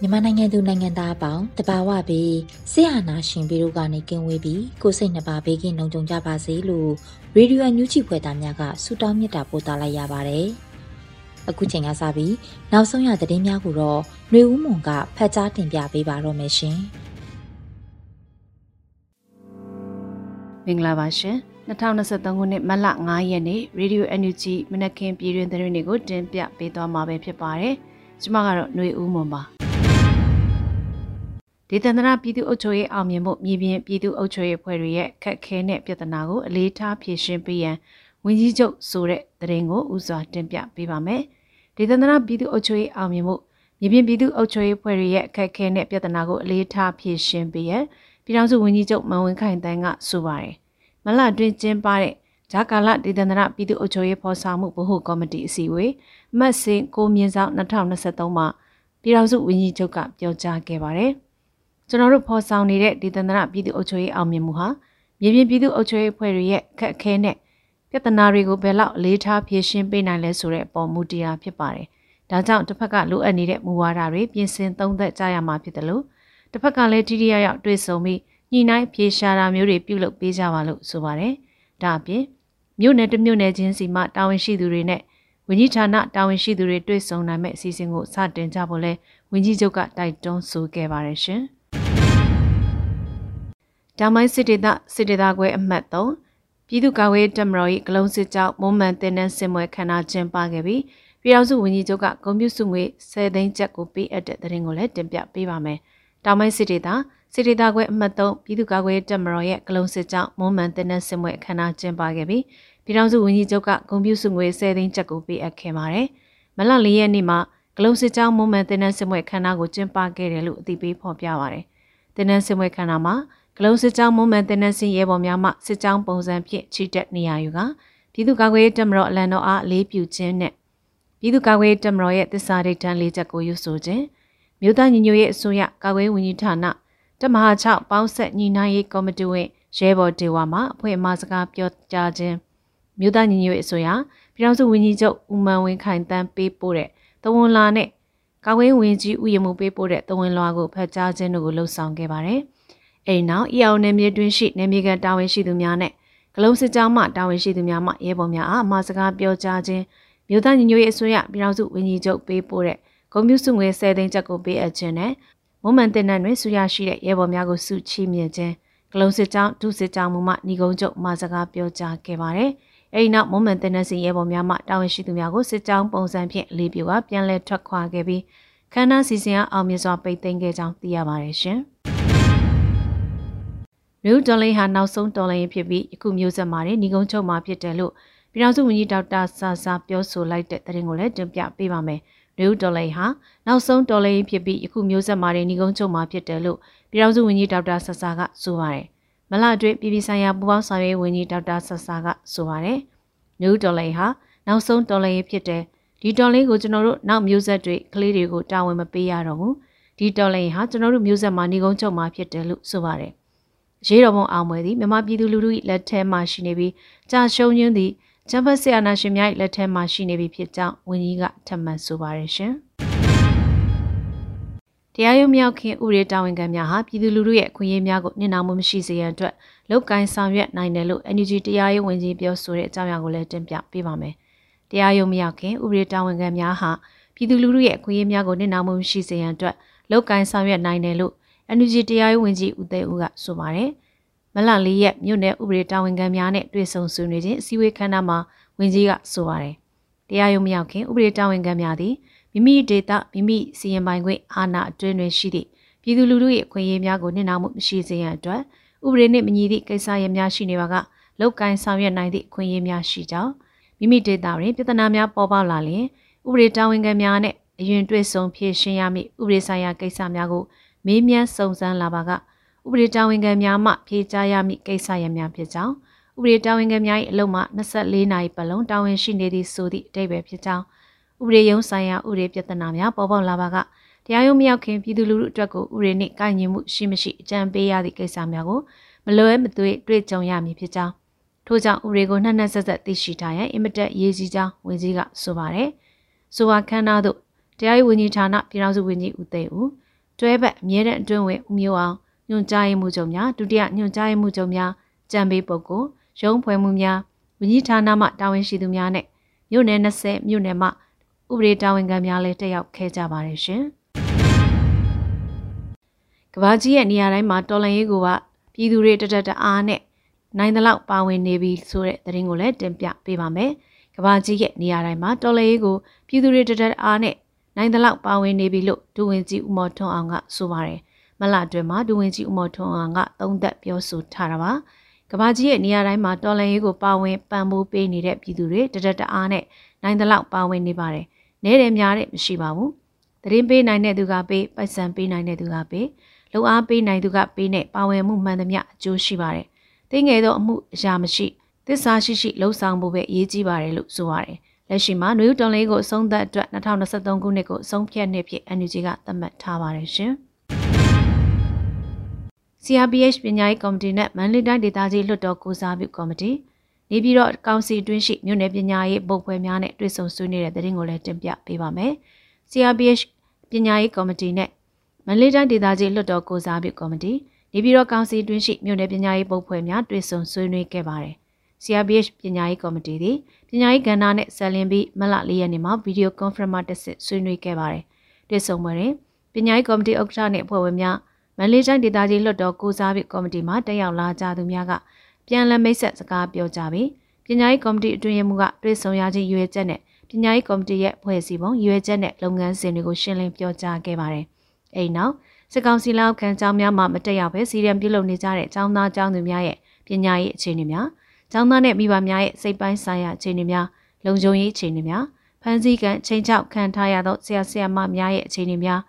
မြန်မာနိုင်ငံသူနိုင်ငံသားအပေါင်းတဘာဝပြီးဆရာနာရှင်ပြီးတို့ကနေကင်းဝေးပြီးကိုစိတ်နှပါဘေးကင်းလုံခြုံကြပါစေလို့ရေဒီယိုအန်ယူဂျီဖွယ်သားများကဆုတောင်းမေတ္တာပို့သလိုက်ရပါတယ်။အခုချိန်ကစပြီးနောက်ဆုံးရသတင်းများကိုတော့ຫນွေဦးမွန်ကဖတ်ကြားတင်ပြပေးပါတော့မယ်ရှင်။မင်္ဂလာပါရှင်။ 2023ခုနှစ်မတ်လ9ရက်နေ့ Radio NUG မနက်ခင်းပြည်တွင်သတင်းတွေကိုတင်ပြပေးသွားမှာပဲဖြစ်ပါတယ်။ကျွန်မကတော့ຫນွေဦးမွန်ပါ။ဒေသန္တရပြည်သူ့အုပ်ချုပ်ရေးအောင်မြင်မှုမြေပြင်ပြည်သူ့အုပ်ချုပ်ရေးဖွဲ့တွေရဲ့ခက်ခဲတဲ့ပြဿနာကိုအလေးထားဖြေရှင်းပေးရန်ဝန်ကြီးချုပ်ဆိုတဲ့သတင်းကိုဥစွာတင်ပြပေးပါမယ်။ဒေသန္တရပြည်သူ့အုပ်ချုပ်ရေးအောင်မြင်မှုမြေပြင်ပြည်သူ့အုပ်ချုပ်ရေးဖွဲ့တွေရဲ့ခက်ခဲတဲ့ပြဿနာကိုအလေးထားဖြေရှင်းပေးရန်ပြည်ထောင်စုဝန်ကြီးချုပ်မန်ဝင်းခိုင်တန်းကဆိုပါတယ်။ မလအတွင်းကျင်းပတဲ့ဂျာကာလဒေသန္တရပြည်သူ့အုပ်ချုပ်ရေးဖော်ဆောင်မှုဗဟိုကော်မတီအစည်းအဝေးမတ်စင်ကိုမြင့်ဆောင်2023မှာပြည်ထောင်စုဝန်ကြီးချုပ်ကပြောကြားခဲ့ပါတယ်။ကျွန်တော်တို့ဖော်ဆောင်နေတဲ့ဒေသန္တရပြည်သူ့အုပ်ချုပ်ရေးအောင်မြင်မှုဟာမြေပြင်ပြည်သူ့အုပ်ချုပ်ရေးဖွဲ့တွေရဲ့အခက်အခဲနဲ့ပြဿနာတွေကိုဘယ်လောက်အလေးထားဖြေရှင်းပေးနိုင်လဲဆိုတဲ့အပေါ်မူတည်တာဖြစ်ပါတယ်။ဒါကြောင့်တစ်ဖက်ကလိုအပ်နေတဲ့မူဝါဒတွေပြင်ဆင်သုံးသပ်ကြရမှာဖြစ်တယ်လို့တစ်ဖက်ကလည်းထိထိရောက်ရောက်တွေးဆုံပြီး ညှိနှိုင်းဖြေရှာတာမျိုးတွေပြုလုပ်ပေးကြပါလို့ဆိုပါတယ်။ဒါအပြင်မြို့နယ်တစ်မြို့နယ်ချင်းစီမှတာဝန်ရှိသူတွေနဲ့ဝန်ကြီးဌာနတာဝန်ရှိသူတွေတွေ့ဆုံနိုင်မဲ့အစီအစဉ်ကိုစတင်ကြဖို့လဲဝန်ကြီးချုပ်ကတိုက်တွန်းဆိုခဲ့ပါတယ်ရှင်။ဒါမိုင်းစစ်ဒေသစစ်ဒေသခွဲအမှတ်3ပြည်သူ့ကာကွယ်တပ်မတော်၏ဂလုံးစစ်ကြောင်းမုံမှန်တင်နန်းစင်ပွဲခမ်းနားကျင်းပခဲ့ပြီးပြည်ထောင်စုဝန်ကြီးချုပ်ကဂုဏ်ပြုစုငွေ10သိန်းကျပ်ကိုပေးအပ်တဲ့သတင်းကိုလည်းတင်ပြပေးပါမယ်။တောင်ပိုင်းစစ်ဒေသ စစ်ဒေသခွဲအမှတ်3ပြည်သူ့ကာကွယ်တပ်မတော်ရဲ့ဂလုံးစစ်ကြောင်းမွန်မှန်တင်တဲ့စစ်မွေအခမ်းအနားကျင်းပခဲ့ပြီးပြည်ထောင်စုဝန်ကြီးချုပ်ကဂုဏ်ပြုစုငွေ10သိန်းကျပ်ကိုပေးအပ်ခဲ့ပါတယ်။မလ၄ရက်နေ့မှာဂလုံးစစ်ကြောင်းမွန်မှန်တင်တဲ့စစ်မွေအခမ်းအနားကိုကျင်းပခဲ့တယ်လို့အသိပေးဖော်ပြပါတယ်။တင်တဲ့စစ်မွေအခမ်းအနားမှာဂလုံးစစ်ကြောင်းမွန်မှန်တင်တဲ့စင်ရဲပေါ်များမှစစ်ကြောင်းပုံစံဖြင့်ချီတက်နေရယူကပြည်သူ့ကာကွယ်ရေးတပ်မတော်အလံတော်အားအလေးပြုခြင်းနဲ့ပြည်သူ့ကာကွယ်ရေးတပ်မတော်ရဲ့သစ္စာဒိဋ္ဌာန်လေးချက်ကိုရွဆိုခြင်းမြို့သားညီညွတ်ရေးအစိုးရကာကွယ်ဝန်ကြီးဌာန တမဟာ6ပေါင်းဆက်ညီနိုင်ရေးကော်မတီဝင်ရဲဘော်ဒေဝါမှအဖွဲ့အမစကားပြောကြားခြင်းမြို့သားညီညွတ်ရေးအစိုးရပြည်ထောင်စုဝန်ကြီးချုပ်ဦးမန်ဝင်းခိုင်တန်းပေးပို့တဲ့တဝန်လာနဲ့ကာကွယ်ဝင်ကြီးဥယျာဉ်မှုပေးပို့တဲ့တဝန်လွာကိုဖတ်ကြားခြင်းတို့ကိုလှုံ့ဆော်ခဲ့ပါတယ်။အဲဒီနောက်အီအောင်နယ်မြေတွင်းရှိနယ်မြေကန်တာဝန်ရှိသူများနဲ့ဂလုံးစစ်ကြောင်းမှတာဝန်ရှိသူများမှရဲဘော်များအားအမစကားပြောကြားခြင်းမြို့သားညီညွတ်ရေးအစိုးရပြည်ထောင်စုဝန်ကြီးချုပ်ပေးပို့တဲ့ဂုံမျိုးစုငွေ10သိန်းကျပ်ကိုပေးအပ်ခြင်းနဲ့ မွန်မန်တင်နန်းတွင်ဆူရရှိတဲ့ရဲဘော်များကိုစုချီးမြှင့်ခြင်းဂလုံးစစ်ကြောင်းဒုစစ်ကြောင်းမှညီကုန်းချုပ်မစကားပြောကြားခဲ့ပါတယ်။အဲဒီနောက်မွန်မန်တင်နန်းစီရဲဘော်များမှတာဝန်ရှိသူများကိုစစ်ကြောင်းပုံစံဖြင့်လေးပြူကပြန်လည်ထွက်ခွာခဲ့ပြီးခန္ဓာစီစဉ်အောင်မြင်စွာပိတ်သိမ်းခဲ့ကြောင်းသိရပါတယ်ရှင်။နယူးဒေါ်လိန်ဟာနောက်ဆုံးဒေါ်လိန်ဖြစ်ပြီးယခုမျိုးဆက်မှာညီကုန်းချုပ်မှာဖြစ်တယ်လို့ပြည်ထောင်စုဝန်ကြီးဒေါက်တာဆာဆာပြောဆိုလိုက်တဲ့သတင်းကိုလည်းတင်ပြပေးပါမယ်။ နယူးဒေါ်လိန်ဟာနောက်ဆုံးဒေါ်လိန်ဖြစ်ပြီးယခုမျိုးဆက်မှာနေကုန်းချုပ်မှာဖြစ်တယ်လို့ပြည်ထောင်စုဝန်ကြီးဒေါက်တာဆဆာကဆိုပါတယ်။မလအတွင်းပြည်ပဆိုင်ရာပူးပေါင်းဆောင်ရွက်ဝန်ကြီးဒေါက်တာဆဆာကဆိုပါတယ်။နယူးဒေါ်လိန်ဟာနောက်ဆုံးဒေါ်လိန်ဖြစ်တယ်။ဒီဒေါ်လိန်ကိုကျွန်တော်တို့နောက်မျိုးဆက်တွေကလေးတွေကိုတာဝန်မပေးရတော့ဘူး။ဒီဒေါ်လိန်ဟာကျွန်တော်တို့မျိုးဆက်မှာနေကုန်းချုပ်မှာဖြစ်တယ်လို့ဆိုပါတယ်။ရေးတော်ပုံအောင်ပွဲသည်မြန်မာပြည်သူလူထု၏လက်ထဲမှာရှိနေပြီးကြာရှုံးရင်းသည့် ချမ်ဘတ်ဆီယာနာရှင်များလက်ထဲမှာရှိနေပြီဖြစ်ကြောင်းဝန်ကြီးကထပ်မံဆိုပါတယ်ရှင်။တရားရုံးမြောက်ခင်ဥရေတာဝန်ခံများဟာပြည်သူလူထုရဲ့အခွင့်အရေးများကိုနှင်နာမှုမရှိစေရန်အတွက်လောက်ကိုင်းဆောင်ရွက်နိုင်တယ်လို့ NUG တရားရေးဝန်ကြီးပြောဆိုတဲ့အကြောင်းအရာကိုလည်းတင်ပြပေးပါမယ်။တရားရုံးမရောက်ခင်ဥပဒေတာဝန်ခံများဟာပြည်သူလူထုရဲ့အခွင့်အရေးများကိုနစ်နာမှုရှိစေရန်အတွက်လောက်ကိုင်းဆောင်ရွက်နိုင်တယ်လို့ NUG တရားရေးဝန်ကြီးဦးသိန်းဦးကဆိုပါတယ်။ မလလေးရက်မြို့နယ်ဥပဒေတာဝန်ခံများနဲ့တွေ့ဆုံဆွေးနွေးခြင်းအစည်းအဝေးခန်းနာမှာဝန်ကြီးကဆိုပါတယ်။တရားရုံးမရောက်ခင်ဥပဒေတာဝန်ခံများသည်မိမိဒေတာမိမိစီရင်ပိုင်ခွင့်အာဏာအတွင်းတွင်ရှိသည့်ပြည်သူလူထု၏အခွင့်အရေးများကိုနှိမ့်နာမှုမရှိစေရန်အတွက်ဥပဒေနှင့်မညီသည့်ကိစ္စရပ်များရှိနေပါကလောက်ကိုင်းဆောင်ရွက်နိုင်သည့်အခွင့်အရေးများရှိကြောင်းမိမိဒေတာတွင်ပြဿနာများပေါ်ပေါက်လာလျင်ဥပဒေတာဝန်ခံများနဲ့အရင်တွေ့ဆုံဖြေရှင်းရမည့်ဥပဒေဆိုင်ရာကိစ္စများကိုမေးမြန်းစုံစမ်းလာပါက ဥပဒေတာဝန်ခံများမှဖြေကြားရမည့်ကိစ္စရပ်များဖြစ်ကြောင်းဥပဒေတာဝန်ခံများ၏အလုံးမှ24နာရီပတ်လုံးတာဝန်ရှိနေသည့်ဆိုသည့်အတိတ်ပဲဖြစ်ကြောင်းဥပဒေရုံးဆိုင်ရာဥပဒေပြဿနာများပေါ်ပေါက်လာပါကတရားရုံးမရောက်ခင်ပြည်သူလူထုအတွက်ကိုဥပဒေနှင့်ကိုင်ညီမှုရှိမရှိအကြံပေးရသည့်ကိစ္စများကိုမလွဲမသွေတွေ့ကြုံရမည်ဖြစ်ကြောင်းထို့ကြောင့်ဥပဒေကိုနှက်နှက်ဆက်ဆက်သိရှိထားရန်အင်မတက်ရေးကြီးကြောင်းဝန်ကြီးကဆိုပါတယ်။ဆိုပါခန်းနာသို့တရားရေးဝန်ကြီးဌာနပြည်ထောင်စုဝန်ကြီးဦးသိန်းဦးတွဲဘက်အမြဲတမ်းအတွင်းဝင်ဦးမျိုးအောင် ညွှန်ကြားရေးမှူးချုပ်များဒုတိယညွှန်ကြားရေးမှူးချုပ်များကြံပေးပုဂ္ဂိုလ်ရုံးဖွဲ့မှုများဝန်ကြီးဌာနမှတာဝန်ရှိသူများနဲ့မြို့နယ်20မြို့နယ်မှဥပဒေတာဝန်ခံများလည်းတက်ရောက်ခဲ့ကြပါတယ်ရှင်။ကဘာကြီးရဲ့နေရာတိုင်းမှာတော်လန်ရေးကိုကပြည်သူတွေတတတအားနဲ့နိုင်တဲ့လောက်ပါဝင်နေပြီဆိုတဲ့သတင်းကိုလည်းတင်ပြပေးပါမယ်။ကဘာကြီးရဲ့နေရာတိုင်းမှာတော်လန်ရေးကိုပြည်သူတွေတတတအားနဲ့နိုင်တဲ့လောက်ပါဝင်နေပြီလို့ဒူဝင်ကြီးဦးမော်ထွန်းအောင်ကဆိုပါတယ်။ မလအတွင်းမှာဒူဝင်ကြီးဦးမော်ထွန်းအောင်ကသုံးသက်ပြောဆိုထားတာပါ။ကဘာကြီးရဲ့နေရာတိုင်းမှာတော်လန်ရေးကိုပါဝင်ပံ့ပိုးပေးနေတဲ့ပြည်သူတွေတတတအားနဲ့နိုင်တဲ့လောက်ပါဝင်နေပါတယ်။နဲတယ်များတဲ့မရှိပါဘူး။သတင်းပေးနိုင်တဲ့သူကပေးပိုက်ဆံပေးနိုင်တဲ့သူကပေးလုံအားပေးနိုင်သူကပေးနဲ့ပါဝင်မှုမှန်သမျှအကျိုးရှိပါတယ်။သိငယ်သောအမှုအရာမရှိသစ္စာရှိရှိလှုံ့ဆော်မှုပဲအရေးကြီးပါတယ်လို့ဆိုပါတယ်။လက်ရှိမှာနွေဦးတော်လေးကိုအဆုံးသတ်အတွက်2023ခုနှစ်ကိုအဆုံးဖြတ်နှစ်ဖြစ် NUG ကသတ်မှတ်ထားပါတယ်ရှင်။ CRPH ပညာရေးကော်မတီနဲ့မန္တလေးတိုင်းဒေသကြီးလွှတ်တော်ကိုစားပြုကော်မတီနေပြည်တော်ကောင်စီတွင်းရှိမြို့နယ်ပညာရေးဘုတ်ဖွဲများနဲ့တွေ့ဆုံဆွေးနွေးတဲ့တဲ့ရင်ကိုလည်းတင်ပြပေးပါမယ်။ CRPH ပညာရေးကော်မတီနဲ့မန္တလေးတိုင်းဒေသကြီးလွှတ်တော်ကိုစားပြုကော်မတီနေပြည်တော်ကောင်စီတွင်းရှိမြို့နယ်ပညာရေးပုတ်ဖွဲ့များတွေ့ဆုံဆွေးနွေးခဲ့ပါတယ်။ CRPH ပညာရေးကော်မတီသည်ပညာရေးကဏ္ဍနဲ့ဆက်လင်းပြီးမလ၄ရက်နေ့မှာဗီဒီယိုကွန်ဖရင့်မှာတက်ဆက်ဆွေးနွေးခဲ့ပါတယ်။တွေ့ဆုံပွဲတွင်ပညာရေးကော်မတီဥက္ကဋ္ဌနှင့်အဖွဲ့ဝင်များ မန္တလေးတိုင်းဒေသကြီးလွှတ်တော်ကိုစားပြုကော်မတီမှတက်ရောက်လာကြသူများကပြန်လည်မိတ်ဆက်စကားပြောကြပြီးပညာရေးကော်မတီအတွင်းရေးမှူးကတွေ့ဆုံရခြင်းရွေချက်နဲ့ပညာရေးကော်မတီရဲ့ဖွဲ့စည်းပုံရွေချက်နဲ့လုပ်ငန်းစဉ်တွေကိုရှင်းလင်းပြောကြားခဲ့ပါတယ်။အိမ်နောက်စစ်ကောင်စီလက်အောက်ခံကျောင်းများမှမတက်ရောက်ပဲစီရန်ပြုလုပ်နေကြတဲ့ကျောင်းသားကျောင်းသူများရဲ့ပညာရေးအခြေအနေများကျောင်းသားနဲ့မိဘများရဲ့စိတ်ပိုင်းဆိုင်ရာအခြေအနေများလုံခြုံရေးအခြေအနေများဖန်ဆီးကန်ချိန်ချောက်ခံထားရသောဆရာဆရာမများရဲ့အခြေအနေများ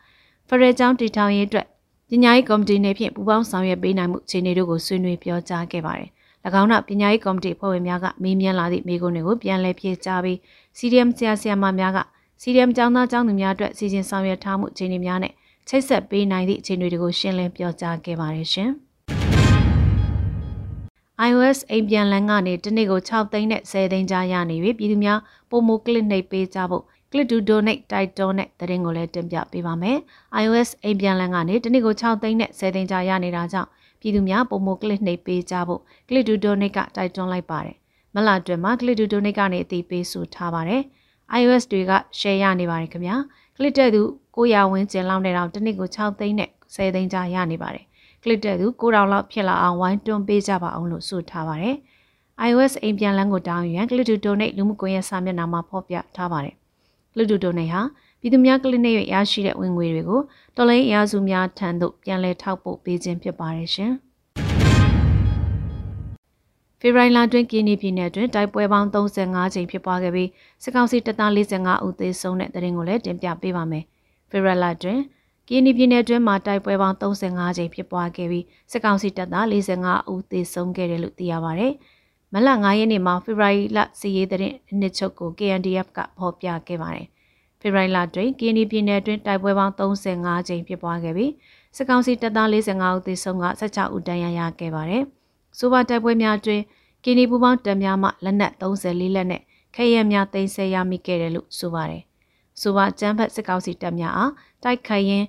ဖရဲကျောင်းတည်ထောင်ရေးအတွက် ပညာရေးကော်မတီနေဖြင့်ပူးပေါင်းဆောင်ရွက်ပေးနိုင်မှုအခြေအနေတို့ကိုဆွေးနွေးပြောကြားခဲ့ပါတယ်။၎င်းကပညာရေးကော်မတီဖွဲ့ဝင်များကမေးမြန်းလာသည့်မေးခွန်းတွေကိုပြန်လည်ဖြေကြားပြီး CDM ဆရာဆရာမများက CDM ကျောင်းသားကျောင်းသူများအတွက်စီစဉ်ဆောင်ရွက်ထားမှုအခြေအနေများနဲ့ချိတ်ဆက်ပေးနိုင်သည့်အခြေအနေတွေကိုရှင်းလင်းပြောကြားခဲ့ပါတယ်ရှင်။ iOS အိမ်ပြန်လန်းကနေတနေ့ကို6သိန်းနဲ့10သိန်းကြားရနေပြီပြည်သူများပုံမကလစ်နှိပ်ပေးကြဖို့ click to donate တိုက်တွန်းတဲ့သတင်းကိုလည်းတင်ပြပေးပါမယ်။ iOS အိမ်ပြန်လန်းကနေတနေ့ကို6သိန်းနဲ့10သိန်းကြားရနေတာကြောင့်ပြည်သူများပုံမကလစ်နှိပ်ပေးကြဖို့ click to donate ကတိုက်တွန်းလိုက်ပါတယ်။မလအတွင်းမှာ click to donate ကနေအသိပေးဆိုထားပါတယ်။ iOS တွေက share ရနေပါတယ်ခင်ဗျာ။ click တဲ့သူ900ဝန်းကျင်လောက်နဲ့တော့တစ်နေ့ကို6သိန်းနဲ့10သိန်းကြားရနေပါတယ်။ click တဲ့သူ9000လောက်ဖြစ်လာအောင်ဝိုင်းတွန်းပေးကြပါအောင်လို့ဆိုထားပါတယ်။ iOS အိမ်ပြန်လန်းကိုတောင်းရန် click to donate လူမှုကွန်ရက်စာမျက်နှာမှာဖော်ပြထားပါတယ်။ click to donate ဟာပြည်သူများကလစ်နဲ့ရရှိတဲ့ဝင်ငွေတွေကိုတော်လိုင်းအရာစုများထံသို့ပြန်လည်ထောက်ပို့ပေးခြင်းဖြစ်ပါတယ်ရှင်။ဖေဖော်ဝါရီလတွင်ကင်းနီပြည်နယ်တွင်တိုက်ပွဲပေါင်း35ကြိမ်ဖြစ်ပွားခဲ့ပြီးစစ်ကောင်စီတပ်သား45ဦးသေဆုံးတဲ့တဲ့ရင်ကိုလည်းတင်ပြပေးပါမယ်။ဖေရလာတွင်ကင်းနီပြည်နယ်တွင်းမှာတိုက်ပွဲပေါင်း35ကြိမ်ဖြစ်ပွားခဲ့ပြီးစစ်ကောင်စီတပ်သား45ဦးသေဆုံးခဲ့တယ်လို့သိရပါဗျ။ မလ9ရက်နေ့မှာဖေဖော်ဝါရီလစီရေးတဲ့နှစ်ချုပ်ကို KNDF ကဖော်ပြခဲ့ပါတယ်။ဖေဖော်ဝါရီလတွင်ကင်းနီပြည်နယ်တွင်တိုက်ပွဲပေါင်း35ကြိမ်ဖြစ်ပွားခဲ့ပြီးစစ်ကောင်စီတပ်သား45ဦးသေဆုံးက16ဦးဒဏ်ရာရခဲ့ပါတယ်။ဆိုပါတိုက်ပွဲများတွင်ကင်းနီပူပေါင်းတပ်များမှလက်နက်34လက်နဲ့ခဲယမ်းများသိမ်းဆည်းရမိခဲ့တယ်လို့ဆိုပါတယ်။ဆိုပါကျန်းဖက်စစ်ကောင်စီတပ်များအားတိုက်ခိုက်ရင်း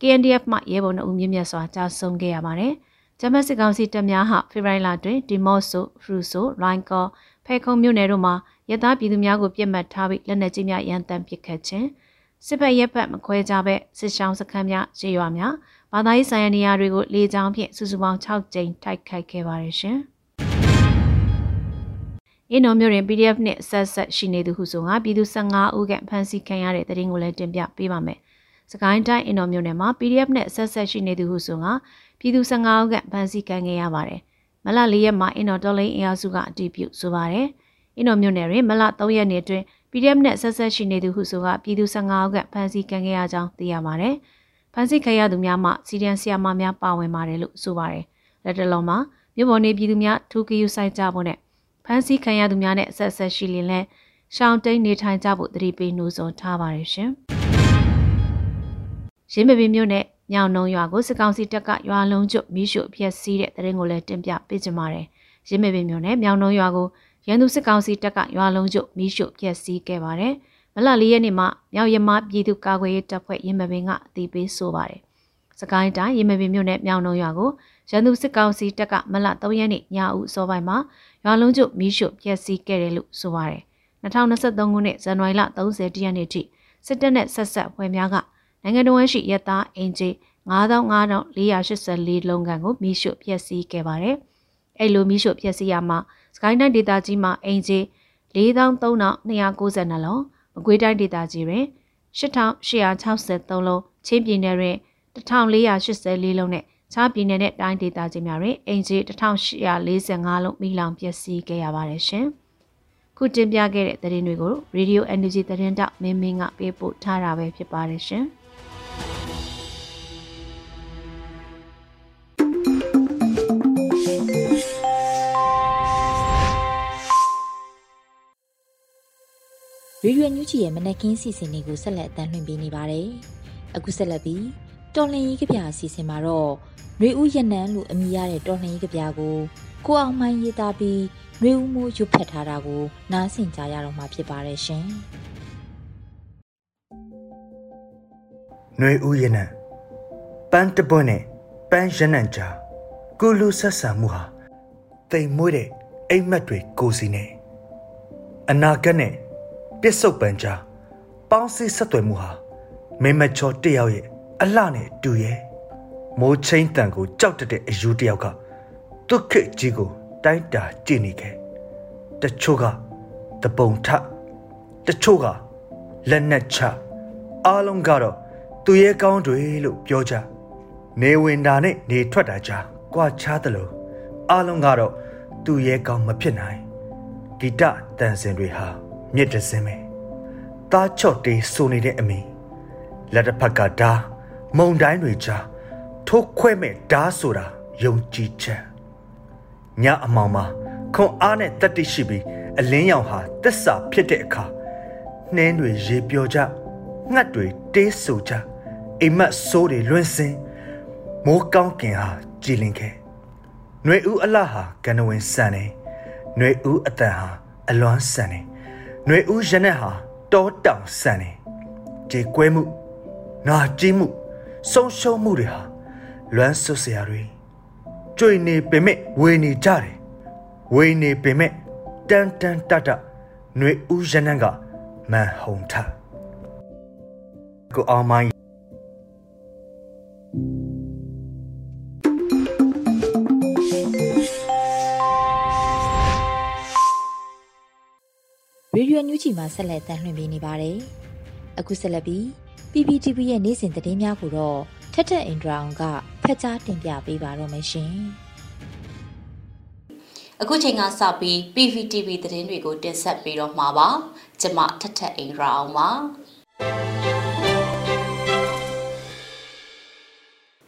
KNDF မှရဲဘော်နှုတ်မြင့်မြတ်စွာကြာဆုံးခဲ့ရပါတယ်။ ကျန်းဖက်စစ်ကောင်စီတပ်များဟာဖေဖော်ဝါရီလတွင်ဒီမော့ဆိုဖရူဆိုရိုင်းကောဖဖဲခုံမြို့နယ်တို့မှာရသားပြည်သူများကိုပြစ်မှတ်ထားပြီးလက်နက်ကြီးများရန်တမ်းပစ်ခတ်ခြင်းစစ်ဖက်ရက်ဖက်မခွဲကြဘဲစစ်ရှောင်းစခန်းများရေရွာများဘာသာရေးဆိုင်ရာနေရာတွေကိုလေကြောင်းဖြင့်စုစုပေါင်း6ကြိမ်တိုက်ခိုက်ခဲ့ပါတယ်ရှင်။အင်းတော်မျိုးတွင် PDF နဲ့ဆက်ဆက်ရှိနေသူဟုဆိုငါပြည်သူ15ဦးကဖမ်းဆီးခံရတဲ့တရင်ကိုလည်းတင်ပြပေးပါမယ်။ စကိုင်းတိုင်းအင်းတော်မျိုးနယ်မှာ PDF နဲ့ဆက်ဆက်ရှိနေသူဟုဆိုငါပြည်သူ15ဦးကဖမ်းဆီးခံခဲ့ရပါတယ်။မလ၄ရက်မှာအင်းတော်တော်လိန်အင်အားစုကအတည်ပြုဆိုပါတယ်။အင်းတော်မျိုးနယ်တွင်မလ3ရက်နေ့အတွင်း PDF နဲ့ဆက်ဆက်ရှိနေသူဟုဆိုကပြည်သူ15ဦးကဖမ်းဆီးခံခဲ့ရကြောင်းသိရပါတယ်။ဖမ်းဆီးခံရသူများမှစီဒီအန်ဆီယာမများပါဝင်ပါတယ်လို့ဆိုပါတယ်။လက်တလုံးမှာမြို့ပေါ်နေပြည်သူများထူကယူဆိုင်ကြဖို့နဲ့ဖမ်းဆီးခံရသူများနဲ့အဆက်ဆက်ရှိလင်လဲရှောင်းတိန်နေထိုင်ကြဖို့တတိပေးနှိုးဆော်ထားပါတယ်ရှင်။ ရင်းမပင်မြို့နဲ့ညောင်နှုံရွာကိုစစ်ကောင်စီတပ်ကရွာလုံးကျွတ်မိရှုအပြက်စီးတဲ့တရင်ကိုလည်းတင်ပြပေးကြပါမယ်။ရင်းမပင်မြို့နဲ့မြောင်နှုံရွာကိုရန်သူစစ်ကောင်စီတပ်ကရွာလုံးကျွတ်မိရှုပြက်စီးခဲ့ပါတယ်။မလ၄ရက်နေ့မှာမြောက်ရမပြည်သူ့ကာကွယ်ရေးတပ်ဖွဲ့ရင်မပင်ကအသိပေးဆိုပါတယ်။စကိုင်းတိုင်းရင်မပင်မြို့နယ်မြောင်နှုံရွာကိုရန်သူစစ်ကောင်စီတပ်ကမလ3ရက်နေ့ညဦးစောပိုင်းမှာရွာလုံးကျမီးရှို့ဖျက်ဆီးခဲ့တယ်လို့ဆိုပါတယ်။2023ခုနှစ်ဇန်နဝါရီလ30ရက်နေ့ထိစစ်တပ်နဲ့ဆက်ဆက်ဖွဲ့များက နိုင်ငံတော်ရှိရတာအင်ဂျီ95,484လုံးကန်ကိုမီးရှို့ဖျက်ဆီးခဲ့ပါတယ်။အဲ့လိုမီးရှို့ဖျက်ဆီးရမှာစကိုင်းတိုင်းဒေသကြီးမှာအင်ဂျီ43,292လုံးမကွေးတိုင်းဒေသကြီးတွင်8863လုံးချင်းပြည်နယ်တွင်1484လုံးနဲ့ခြားပြည်နယ်နဲ့တိုင်းဒေသကြီးများတွင်အင်ဂျီ1845လုံးမိလောင်ပျက်စီးခဲ့ရပါတယ်ရှင်။ခုတင်ပြခဲ့တဲ့သတင်းတွေကို Radio Energy သတင်းတောက်မင်းမင်းကပေးပို့ထားတာပဲဖြစ်ပါတယ်ရှင်။ ရေရွယ်ညူးချီရဲ့မနက်ခင်းစီစဉ်လေးကိုဆက်လက်အသံလွှင့်ပေးနေပါတယ်။အခုဆက်လက်ပြီးတော်လှန်ရေးကြပြအစီအစဉ်မှာတော့နှွေဦးရနန်းလို့အမည်ရတဲ့တော်လှန်ရေးကြပြကိုကိုအောင်မိုင်းရေးသားပြီးနှွေဦးမိုးရွတ်ဖက်ထားတာကိုနားဆင်ကြရတော့မှာဖြစ်ပါတယ်ရှင်။ နှွေဦးရနန်းပန်းတပွန်းနဲ့ပန်းရနန်းကြားကိုလူဆက်ဆံမှုဟာတိမ်မွေးတဲ့အိမ်မက်တွေကိုစီနေအနာဂတ်နဲ့ပစ္စုပန်ကြားပေါင်းစည်းဆက်သွယ်မှုဟာမင်းမချောတယောက်ရဲ့အလှနဲ့တူရဲ့မိုးချင်းတန်ကိုကြောက်တတဲ့အယူတယောက်ကဒုက္ခကြီးကိုတိုင်းတာကြည့်နေခဲ့တချို့ကတပုံထတချို့ကလက်နက်ချအားလုံးကတော့ သူရဲ့ကောင်းတွေလို့ပြောကြနေဝင်တာနဲ့နေထွက်တာကြားကြွားချသလိုအားလုံးကတော့သူရဲ့ကောင်းမဖြစ်နိုင်ဂီတတန်စင်တွေဟာမြစ်တစင်းပဲသားချော့တေးဆိုနေတဲ့အမေလက်တစ်ဖက်ကဓာမုံတိုင်းတွေကြားထိုးခွဲမဲ့ဓာဆိုတာယုံကြည်ချက်ညအမောင်မှာခွန်အားနဲ့တတိရှိပြီးအလင်းရောင်ဟာတစ္ဆာဖြစ်တဲ့အခါနှင်းတွေရေပြောကြ ငှက်တွေတေးဆူကြအိမ်မက်ဆိုးတွေလွင့်စင်းမိုးကောင်းကင်ဟာကြည်လင်ခဲ့ຫນွေဦးအလှဟာကနဝင်ဆန်နေຫນွေဦးအတန်ဟာအလွမ်းဆန်နေຫນွေဦးရနက်ဟာတောတောင်ဆန်နေကြေကွဲမှုနာကျင်းမှုဆုံးရှုံးမှုတွေဟာလွမ်းဆွစရာတွေကြွေနေပင်မဲ့ဝေနေကြတယ်ဝေနေပင်မဲ့တန်တန်တတຫນွေဦးရနန်းကမန်ဟုံထ ကိုအောင်မိုင်းရေဒီယိုညူချီမှာဆက်လက်တမ်းလွှင့်ပေးနေပါတယ်။အခုဆက်လက်ပြီး PPTV ရဲ့နေ့စဉ်သတင်းများကိုတော့ထက်ထက်အင်ဒရာအောင်ကဖက်ကြားတင်ပြပေးပါတော့မယ်ရှင်။အခုချိန်ကစပြီး PPTV သတင်းတွေကိုတင်ဆက်ပေးတော့မှာပါ။ကျွန်မထက်ထက်အင်ဒရာအောင်ပါ။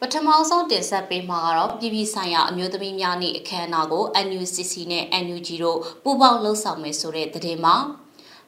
ပထမဆုံးတင်ဆက်ပေးမှာကတော့ပြည်ပဆိုင်ရာအမျိုးသမီးများနေ့အခမ်းအနားကို NUCC နဲ့ NUG တို့ပူးပေါင်းလှုပ်ဆောင်မယ်ဆိုတဲ့သတင်းမှာ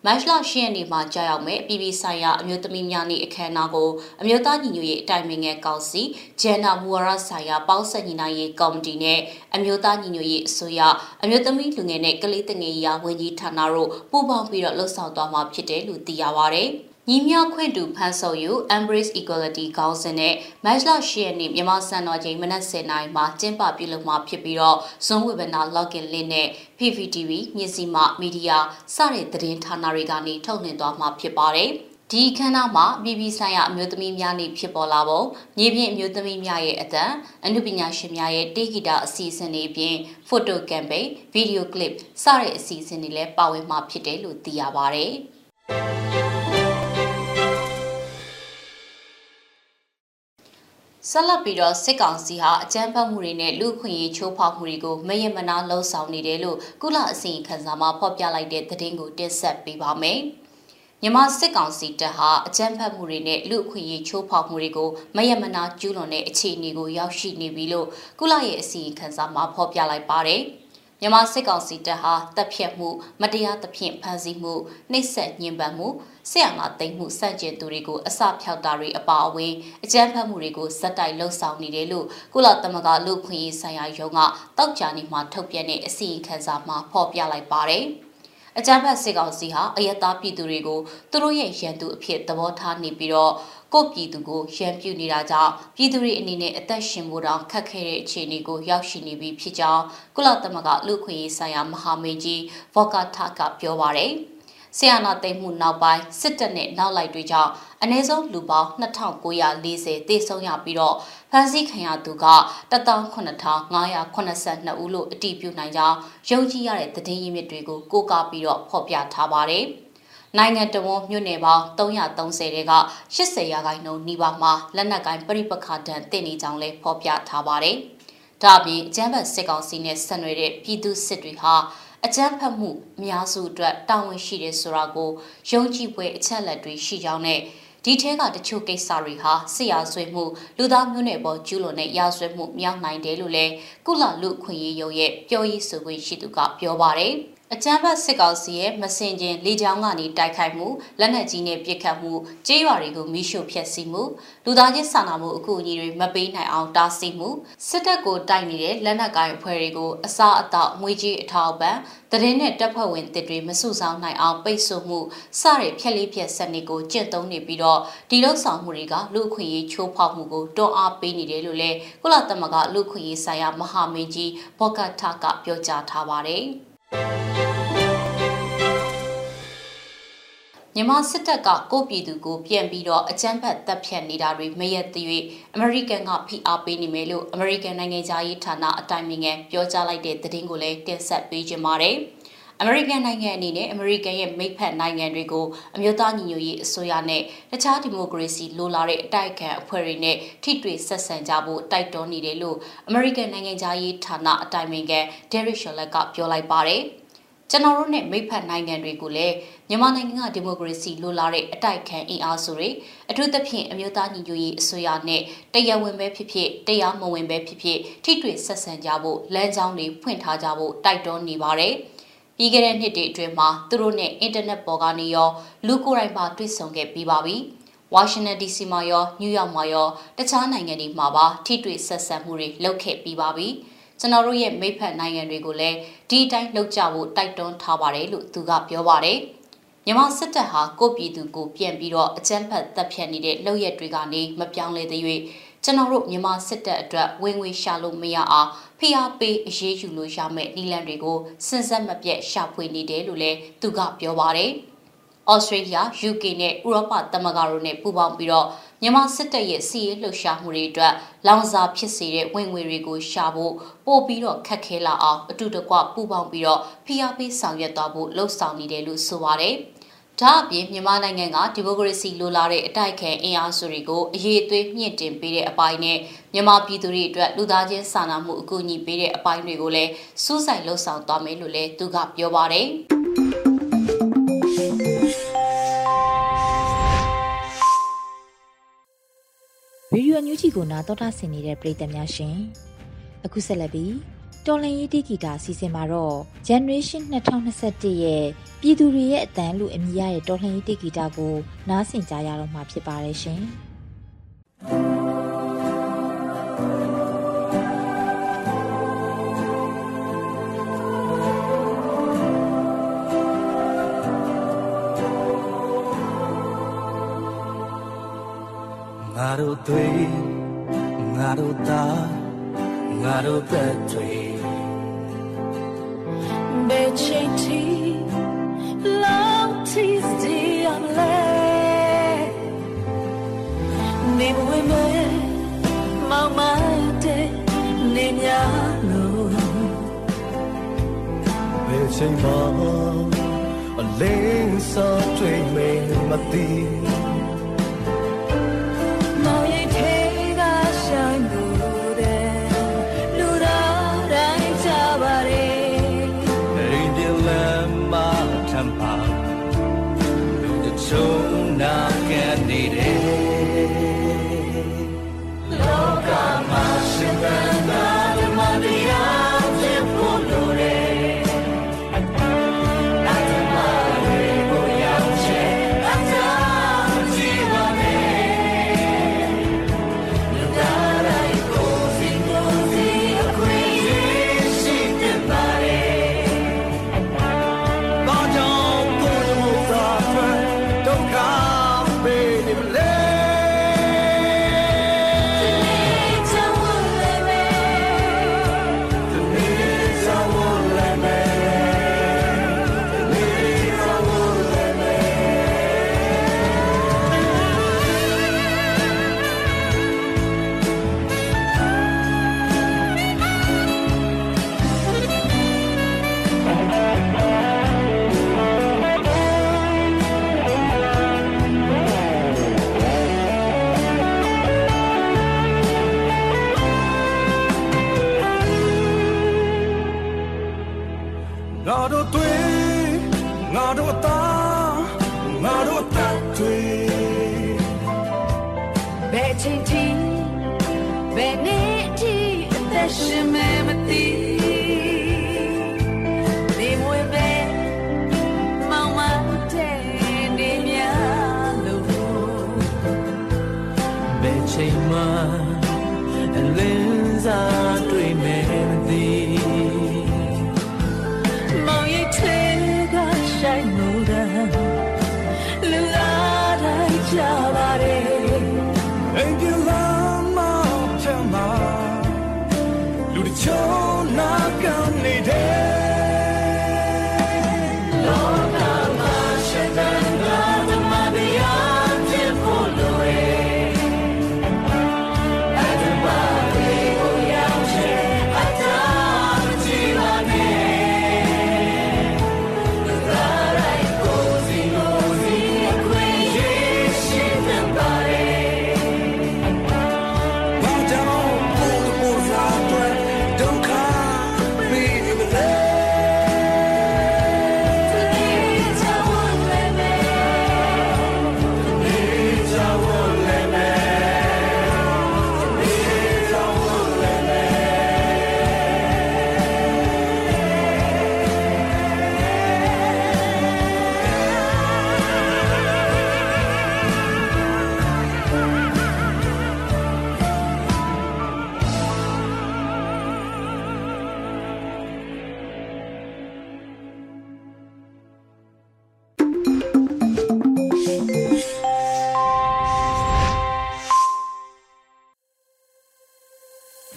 မတ်လ10ရက်နေ့မှာကြာရောက်မဲ့ပြည်ပဆိုင်ရာအမျိုးသမီးများနေ့အခမ်းအနားကိုအမျိုးသားညီညွတ်ရေးအတိုင်ပင်ခံကောင်စီဂျန်နာမူဝါရဆိုင်ရာပေါင်းဆက်ညီနိုင်ရေးကော်မတီနဲ့အမျိုးသားညီညွတ်ရေးအစိုးရအမျိုးသမီးလူငယ်နဲ့ကလေးတငယ်ရာဝန်ကြီးဌာနတို့ပူးပေါင်းပြီးတော့လှုပ်ဆောင်သွားမှာဖြစ်တယ်လို့သိရပါဗျ။ ညီမျှခွင့်တူဖန်ဆုပ်ယူ Embrace Equality ခေါင်းစဉ်နဲ့ Match လ10ရက်နေ့မြန်မာစံတော်ချိန်မနက်10:00နာရီမှာကျင်းပပြုလုပ်မှာဖြစ်ပြီးတော့ Zoom Webinar Login Link နဲ့ PVTV မြစ်စီမမီဒီယာစတဲ့သတင်းဌာနတွေကနေထုတ်လွှင့်သွားမှာဖြစ်ပါတယ်။ဒီခမ်းနားမှာပြည်ပြည်ဆိုင်ရာအမျိုးသမီးများနေ့ဖြစ်ပေါ်လာပုံမြေပြင်အမျိုးသမီးများရဲ့အတန်အမှုပညာရှင်များရဲ့တေဂီတာအစီအစဉ်တွေအပြင်ဖိုတိုကမ်ပိန်းဗီဒီယိုကလစ်စတဲ့အစီအစဉ်တွေလည်းပါဝင်မှာဖြစ်တယ်လို့သိရပါဗျ။ ဆက်လက်ပြီးတော့စစ်ကောင်စီဟာအကြမ်းဖက်မှုတွေနဲ့လူခွင့်ရေးချိုးဖောက်မှုတွေကိုမယမနာလှုံ့ဆော်နေတယ်လို့ကုလအစီရင်ခံစာမှာဖော်ပြလိုက်တဲ့သတင်းကိုတင်ဆက်ပေးပါမယ်။မြန်မာစစ်ကောင်စီတပ်ဟာအကြမ်းဖက်မှုတွေနဲ့လူအခွင့်အရေးချိုးဖောက်မှုတွေကိုမယမနာကျူးလွန်တဲ့အခြေအနေကိုရောက်ရှိနေပြီလို့ကုလရဲ့အစီရင်ခံစာမှာဖော်ပြလိုက်ပါတယ်။ မြန်မာစစ်ကောင်စီတပ်ဟာတပ်ဖြတ်မှုမတရားသဖြင့်ဖမ်းဆီးမှုနှိပ်စက်ညှဉ်းပန်းမှုဆရာငါသိမ်းမှုစန့်ကျင်သူတွေကိုအစဖြောက်တာတွေအပါအဝင်အကြမ်းဖက်မှုတွေကိုဇက်တိုက်လှုပ်ဆောင်နေတယ်လို့ကုလသမဂ္ဂလူ့ခွင့်ရေးဆိုင်ရာရုံးကတောက်ကြနေမှာထုတ်ပြန်တဲ့အစီရင်ခံစာမှာဖော်ပြလိုက်ပါတယ်။အကြမ်းဖက်စစ်ကောင်စီဟာအယက်သားပြည်သူတွေကိုသူတို့ရဲ့ရန်သူအဖြစ်သဘောထားနေပြီးတော့ ကိုပြည်သူကိုရန်ပြုနေတာကြောင့်ပြည်သူတွေအနေနဲ့အသက်ရှင်ဖို့တောင်ခက်ခဲတဲ့အခြေအနေကိုရောက်ရှိနေပြီဖြစ်ကြောင်းကုလသမဂ္ဂလူ့ခွင့်ရေးဆိုင်ရာမဟာမင်းကြီးဘော့ကာထကပြောပါရယ်ဆီယနာသိမ်းမှုနောက်ပိုင်းစစ်တပ်နဲ့နောက်လိုက်တွေကြောင့်အနည်းဆုံးလူပေါင်း2940သေဆုံးရပြီးတော့ဖမ်းဆီးခံရသူက18582ဦးလို့အတည်ပြုနိုင်ကြောင်းယုံကြည်ရတဲ့သတင်းရင်းမြစ်တွေကိုကိုးကားပြီးတော့ဖော်ပြထားပါတယ်။ နိုင်ငံတော်ဝန်မြို့နယ်ပေါင်း330တဲက80ရာခိုင်နှုန်းနီးပါးမှာလက်နက်ကိုင်းပြိပခါတန်တင်နေကြောင်းလည်းဖော်ပြထားပါတယ်။ဒါ့အပြင်အကြမ်းဖက်စစ်ကောင်စီနဲ့ဆက်နွယ်တဲ့ပြည်သူစစ်တွေဟာအကြမ်းဖက်မှုအများစုအတွက်တာဝန်ရှိတယ်ဆိုတာကိုယုံကြည်ပွဲအချက်လက်တွေရှိကြောင်းနဲ့ဒီထဲကတချို့ကိစ္စတွေဟာဆရာဆွေမှုလူသားမျိုးနွယ်ပေါ်ကျူးလွန်တဲ့ရာဇဝတ်မှုမြောက်နိုင်တယ်လို့လည်းကုလလူခွင့်ရေးရုံရဲ့ပြောရေးဆိုခွင့်ရှိသူကပြောပါတယ်။ အကြမ်းဖက်စစ်ကောင်စီရဲ့မစင်ကျင်လေကြောင်းကနေတိုက်ခိုက်မှုလက်နက်ကြီးနဲ့ပစ်ခတ်မှုကြေးရွာတွေကိုမိရှို့ဖျက်ဆီးမှုလူသားချင်းစာနာမှုအကူအညီတွေမပေးနိုင်အောင်တားဆီးမှုစစ်တပ်ကိုတိုက်နေတဲ့လက်နက်ကိုင်အဖွဲ့တွေကိုအစားအသောက်ငွေကြေးအထောက်ပံ့တရင်နဲ့တပ်ဖွဲ့ဝင်တစ်တွေမစုဆောင်နိုင်အောင်ပိတ်ဆို့မှုစတဲ့ဖြက်လေးဖြက်စနစ်ကိုကျင့်သုံးနေပြီးတော့ဒီလောက်ဆောင်မှုတွေကလူအခွင့်အရေးချိုးဖောက်မှုကိုတွန်းအားပေးနေတယ်လို့လည်းကုလသမဂ္ဂလူအခွင့်အရေးဆိုင်ရာမဟာမင်းကြီးဘော့ကတ်တာကပြောကြားထားပါတယ်။ မြန်မာစစ်တပ်ကကိုပြည်သူကိုပြန်ပြီးတော့အကြမ်းဖက်တပ်ဖြတ်နေတာတွေမရက်သေး၍အမေရိကန်ကဖိအားပေးနေမယ်လို့အမေရိကန်နိုင်ငံသားရေးဌာနအတိုင်ပင်ခံပြောကြားလိုက်တဲ့သတင်းကိုလည်းတင်ဆက်ပေးကြပါမယ်။ အမေရိကန်နိုင်ငံအနေနဲ့အမေရိကန်ရဲ့မိတ်ဖက်နိုင်ငံတွေကိုအမျိုးသားညီညွတ်ရေးအစိုးရနဲ့တခြားဒီမိုကရေစီလိုလားတဲ့အတိုက်အခံအဖွဲ့တွေနဲ့ထိတွေ့ဆက်ဆံကြဖို့တိုက်တွန်းနေတယ်လို့အမေရိကန်နိုင်ငံသားရေးဌာနအတိုင်ပင်ခံဒယ်ရစ်ရှော်လက်ကပြောလိုက်ပါတယ်။ကျွန်တော်တို့နဲ့မိဖက်နိုင်ငံတွေကိုလည်းမြန်မာနိုင်ငံကဒီမိုကရေစီလိုလားတဲ့အတိုက်ခံအင်အားစုတွေအထူးသဖြင့်အမျိုးသားညီညွတ်ရေးအစိုးရနဲ့တရားဝင်ပဲဖြစ်ဖြစ်တရားမဝင်ပဲဖြစ်ဖြစ်ထိတွေ့ဆက်ဆံကြဖို့လမ်းကြောင်းတွေဖွင့်ထားကြဖို့တိုက်တွန်းနေပါတယ်။ ပြီးခဲ့တဲ့နှစ်တွေအတွင်းမှာသူတို့နဲ့အင်တာနက်ပေါ်ကနေရောလူကိုယ်တိုင်ပါတွေ့ဆုံခဲ့ပြီးပါပြီ။ဝါရှင်တန် DC မှာရောနယူးယောက်မှာရောတခြားနိုင်ငံတွေမှာပါထိတွေ့ဆက်ဆံမှုတွေလုပ်ခဲ့ပြီးပါပြီ။ကျွန်တော်တို့ရဲ့မိဖက်နိုင်ငံတွေကိုလည်းဒီအတိုင်းလှုပ်ကြဖို့တိုက်တွန်းထားပါတယ်လို့သူကပြောပါတယ်မြန်မာစစ်တပ်ဟာကိုပြည်သူကိုပြန်ပြီးတော့အကြမ်းဖက်တပ်ဖြတ်နေတဲ့လုပ်ရက်တွေကနေမပြောင်းလဲသေး၍ ကျွန်တော်တို့မြန်မာစစ်တပ်အတွက်ဝင်ငွေရှာလို့မရအောင်ဖိအားပေးအရေးယူလို့ရမယ့်နည်းလမ်းတွေကိုစဉ်ဆက်မပြတ်ရှာဖွေနေတယ်လို့လည်းသူကပြောပါတယ်။ဩစတြေးလျ UK နဲ့ဥရောပသမဂ္ဂတို့နဲ့ပူးပေါင်းပြီးတော့မြန်မာစစ်တပ်ရဲ့စီးရေးလှုပ်ရှားမှုတွေအတွက်လောင်စာဖြစ်စေတဲ့ဝင်ငွေတွေကိုရှာဖို့ပို့ပြီးတော့ခက်ခဲလာအောင်အတူတကွပူးပေါင်းပြီးတော့ဖိအားပေးဆောင်ရွက်သွားဖို့လှုံ့ဆော်နေတယ်လို့ဆိုပါတယ်။ ဒါအပြင်မြန်မာနိုင်ငံကဒီမိုကရေစီလိုလားတဲ့အတိုက်ခံအင်အားစုတွေကိုအရေးအသွေးမြင့်တင်ပေးတဲ့အပိုင်းနဲ့မြန်မာပြည်သူတွေအတွက်လူသားချင်းစာနာမှုအကူအညီပေးတဲ့အပိုင်းတွေကိုလည်းစူးစိုက်လှုံ့ဆော်သွားမယ်လို့လည်းသူကပြောပါတယ်။ရေဒီယိုအန်ယူဂျီကိုနားတော်တာဆင်နေတဲ့ပရိသတ်များရှင်အခုဆက်လက်ပြီး တော်လန်ရေးတီဂီတာစီစဉ်မှာတော့ Generation 2021ရဲ့ပြည်သူတွေရဲ့အတန်းလို့အမည်ရတဲ့တော်လှန်ရေးတီဂီတာကိုနားဆင်ကြရတော့မှာဖြစ်ပါတယ်ရှင်။တို့သွေးငါတို့သားငါတို့ သက်တွေဘယ်ချိန်ထိ love tease the amle နေမဝင်မဲမောင်မတဲ့နေများ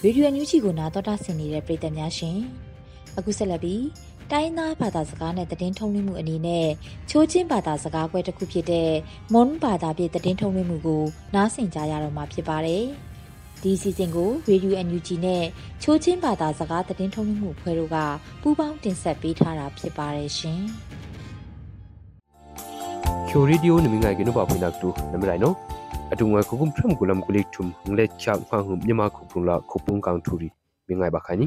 ရေဒီယိုညူချီကိုနာတော်တာဆင်နေတဲ့ပရိသတ်များရှင်အခုဆက်လက်ပြီးတိုင်းသားဘာသာစကားနဲ့သတင်းထုံးလွှင့်မှုအနေနဲ့ချိုးချင်းဘာသာစကားပွဲတစ်ခုဖြစ်တဲ့မွန်ဘာသာပြည့်သတင်းထုံးလွှင့်မှုကိုနားဆင်ကြရတော့မှာဖြစ်ပါတယ်ဒီစီစဉ်ကိုရေဒီယိုအန်ယူဂျီနဲ့ချိုးချင်းဘာသာစကားသတင်းထုံးလွှင့်မှုဖွဲ့တို့ကပူးပေါင်းတင်ဆက်ပေးထားတာဖြစ်ပါတယ်ရှင်ချိုရီဒီယိုနမငိုင်ကနဘာဖိနက်တူနမရိုင်နော် အတူငွယ်ခုကုမ်ဖရမ်ကူလမ်ကူလိထုမ်ငလက်ချောက်ဖန်ဟုမြမခုပုန်လာခုပုန်ကောင်ထူရီမြငိုင်ဘခါနီ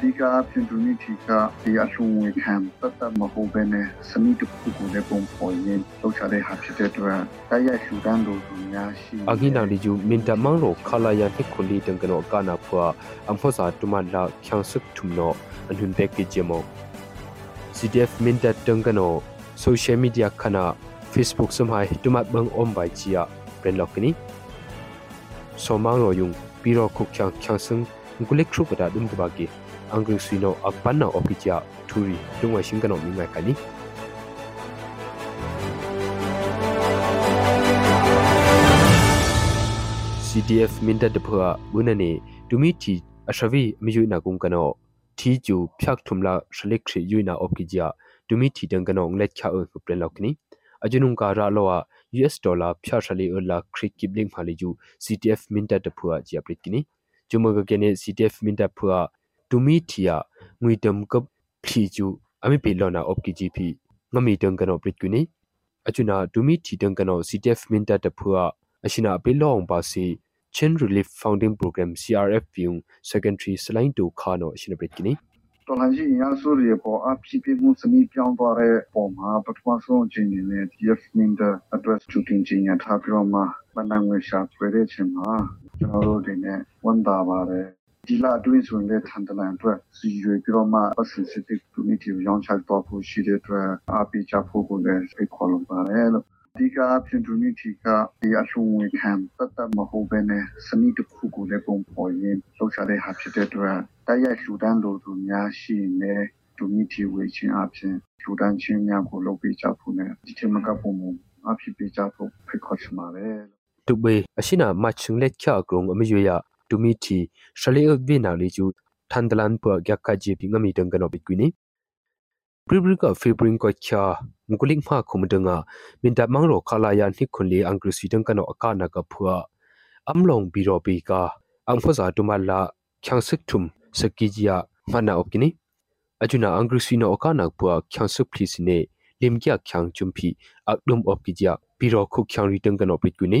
တုံဝန်ထူလေကျူတူမီချီတန်ကနော CTF မင်တတဖွာငွေတမ်ကပ်ထုံကိပတာဒုံတဘာကီရာနာအော့ကီချီမောဒီကအဖြစ်ဒူနီတီကဒီအရှုံးဝေခံပတ်သက်မဟုတ်ဘဲနဲ့စနစ်တခုကိုလည်းပုံပေါ်ရင်လောက်ချတဲ့ဟာဖြစ်တဲ့အတွက်တိုက်ရိုက်ရှူတန်းလို့သူများရှိအဂိနာလီဂျူမင်တမန်ရောခလာယန်ဟက်ခုလီတန်ကနောကာနာဖွာအမ်ဖောစာတူမလာချန်ဆုတ်ထုမနောအနှွန်ပက်ကီဂျမော CDF မင်တတန်ကနော social media ခနာ Facebook စမိုင်တူမတ်ဘန်အုံးဘိုင်ချီယာပရင်လောက်ကနီစောမောင်ရောယုံပီရောခုချန်ချန်စင်ဂုလက်ခ ရုပတာဒုံတဘာကီ angri suino akpanna opicha ထူရီဒုံဝရှင်ကနောမိငိုင်ခနီ CDF minda de phwa bunani tumi thi ashavi miyu na kum kano thi chu phyak thumla shalik khri yuina opkijia tumi thi dang kano nglet kha u pren lokni ajunung ka ra lowa US dollar phya shali urla khri kibling phali ju CDF minda de phwa ji aprit kini jumaga kene CDF minda phwa tumi thia ngui dam kap phi chu ami pe lona opkiji phi ngami dang kano prit kini achuna tumi thi dang kano CDF minda de phwa ashina apilong ba si Chin Relief Founding Program CRF ပြုံ Secretary စလိုင်းတူခါနိုရှင်ပရစ်ကနီတော်လှန်ရေးအင်အားစုတွေပေါ်အဖြစ်ပြမှုစနစ်ပြောင်းသွားတဲ့ပုံမှာပထမဆုံးအချိန်နဲ့ DF Minder address ချူတင်ခြင်းရထားပြီးတော့မှမနငွေရှာဖွေတဲ့ချိန်မှာကျွန်တော်တို့တွေနဲ့ဝန်တာပါတယ် ဒီလာအတွင်းဆိုရင်လည်းထန်တလန်အတွက်စီရွေပြီးတော့မှ sensitive community ရောင်းချတော့ဖို့ရှိတဲ့အတွက်အပိချဖို့ကိုလည်းဖိတ်ခေါ်လိုပါတယ်လို့ဒီကအဖြစ်တူနီတီကဒီအရှုံးဝင်ခံတတ်တမဟုတ်ဘဲနဲ့စနစ်တစ်ခုကိုလည်းပုံပေါ်ရင်လောက်ချတဲ့ဟာဖြစ်တဲ့အတွက်တိုက်ရိုက်လူတန်းလိုသူများရှိနေတူနီတီဝေချင်းအဖြစ်လူတန်းချင်းများကိုလုပ်ပေးကြဖို့နဲ့ဒီထက်မကပုံမအဖြစ်ပေးကြဖို့ဖိတ်ခေါ်ချင်ပါတယ်တုဘေအရှိနာမချင်းလက်ချကရုံအမရွေရ တူမီတီရှလေအဗီနာလီကျူထန်ဒလန်ပဂက်ကဂျီပီငမီတန်ကနောပိကွီနီ pribrika febring ko kya nguling ma khumdanga minta mangro khala ya ni khunli angru sidang kano akana ka phua amlong biro bi ka angphoza tumala kyangsik thum sakijia mana opkini ajuna angru sino akana phua kyangsik plisine limkya khyang chumpi akdum opkijia biro khu khyang ritang kano pitkwini angru si council leju atubai khogum phram gulam gulik thum akrung minta mangrong kano aman nak panga hongwisa amya urion minta mangrong hingya dong op kya khala ya ni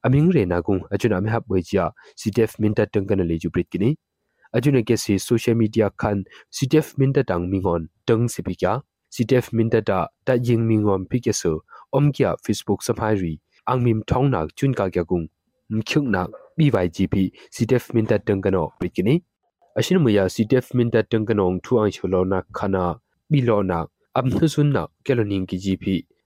ဘူးဂျီဘရက်ကီနီအင်တုကိုဂိဘလာချောင်ဆုံချောင်ဖလာအော့ကီယာအဂျူနာတရချင်းပီရောင်လေကျူအင်္ဂရိစီလောဘာဝမ်ဦးနေခုတ်ချောင်အဝန်အဟိတငါအမင်းကွန်နာအော့ကီဂျီပီငမီတန်ကနောပရက်ကီနီကျမကကနေဘရဘရကဖေဘရင်ကိုချမ်ဂုလိက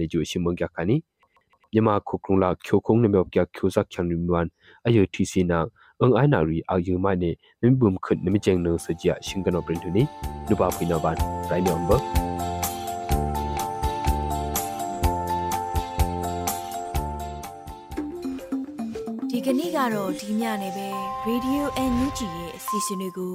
လေကျူရှင်မုန်ကြခါနီမြန်မာခုကုံလာချိုခုံနေမြောက်ပြချိုဇက်ချန်ရီမွမ်အယတီစီနာအင်အိုင်နာရီအာယူမိုင်နေမင်ဘုံခွတ်နမကျင်းနစကြရှင်ကနောပရင်တူနီလူပါဖိနောဘန်ရိုင်းမြောင်ဘဒီကနေ့ကတော့ဒီညနေပဲ Radio NUG ရဲ့အစီအစဉ်လေးကို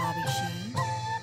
ါပြီရှင်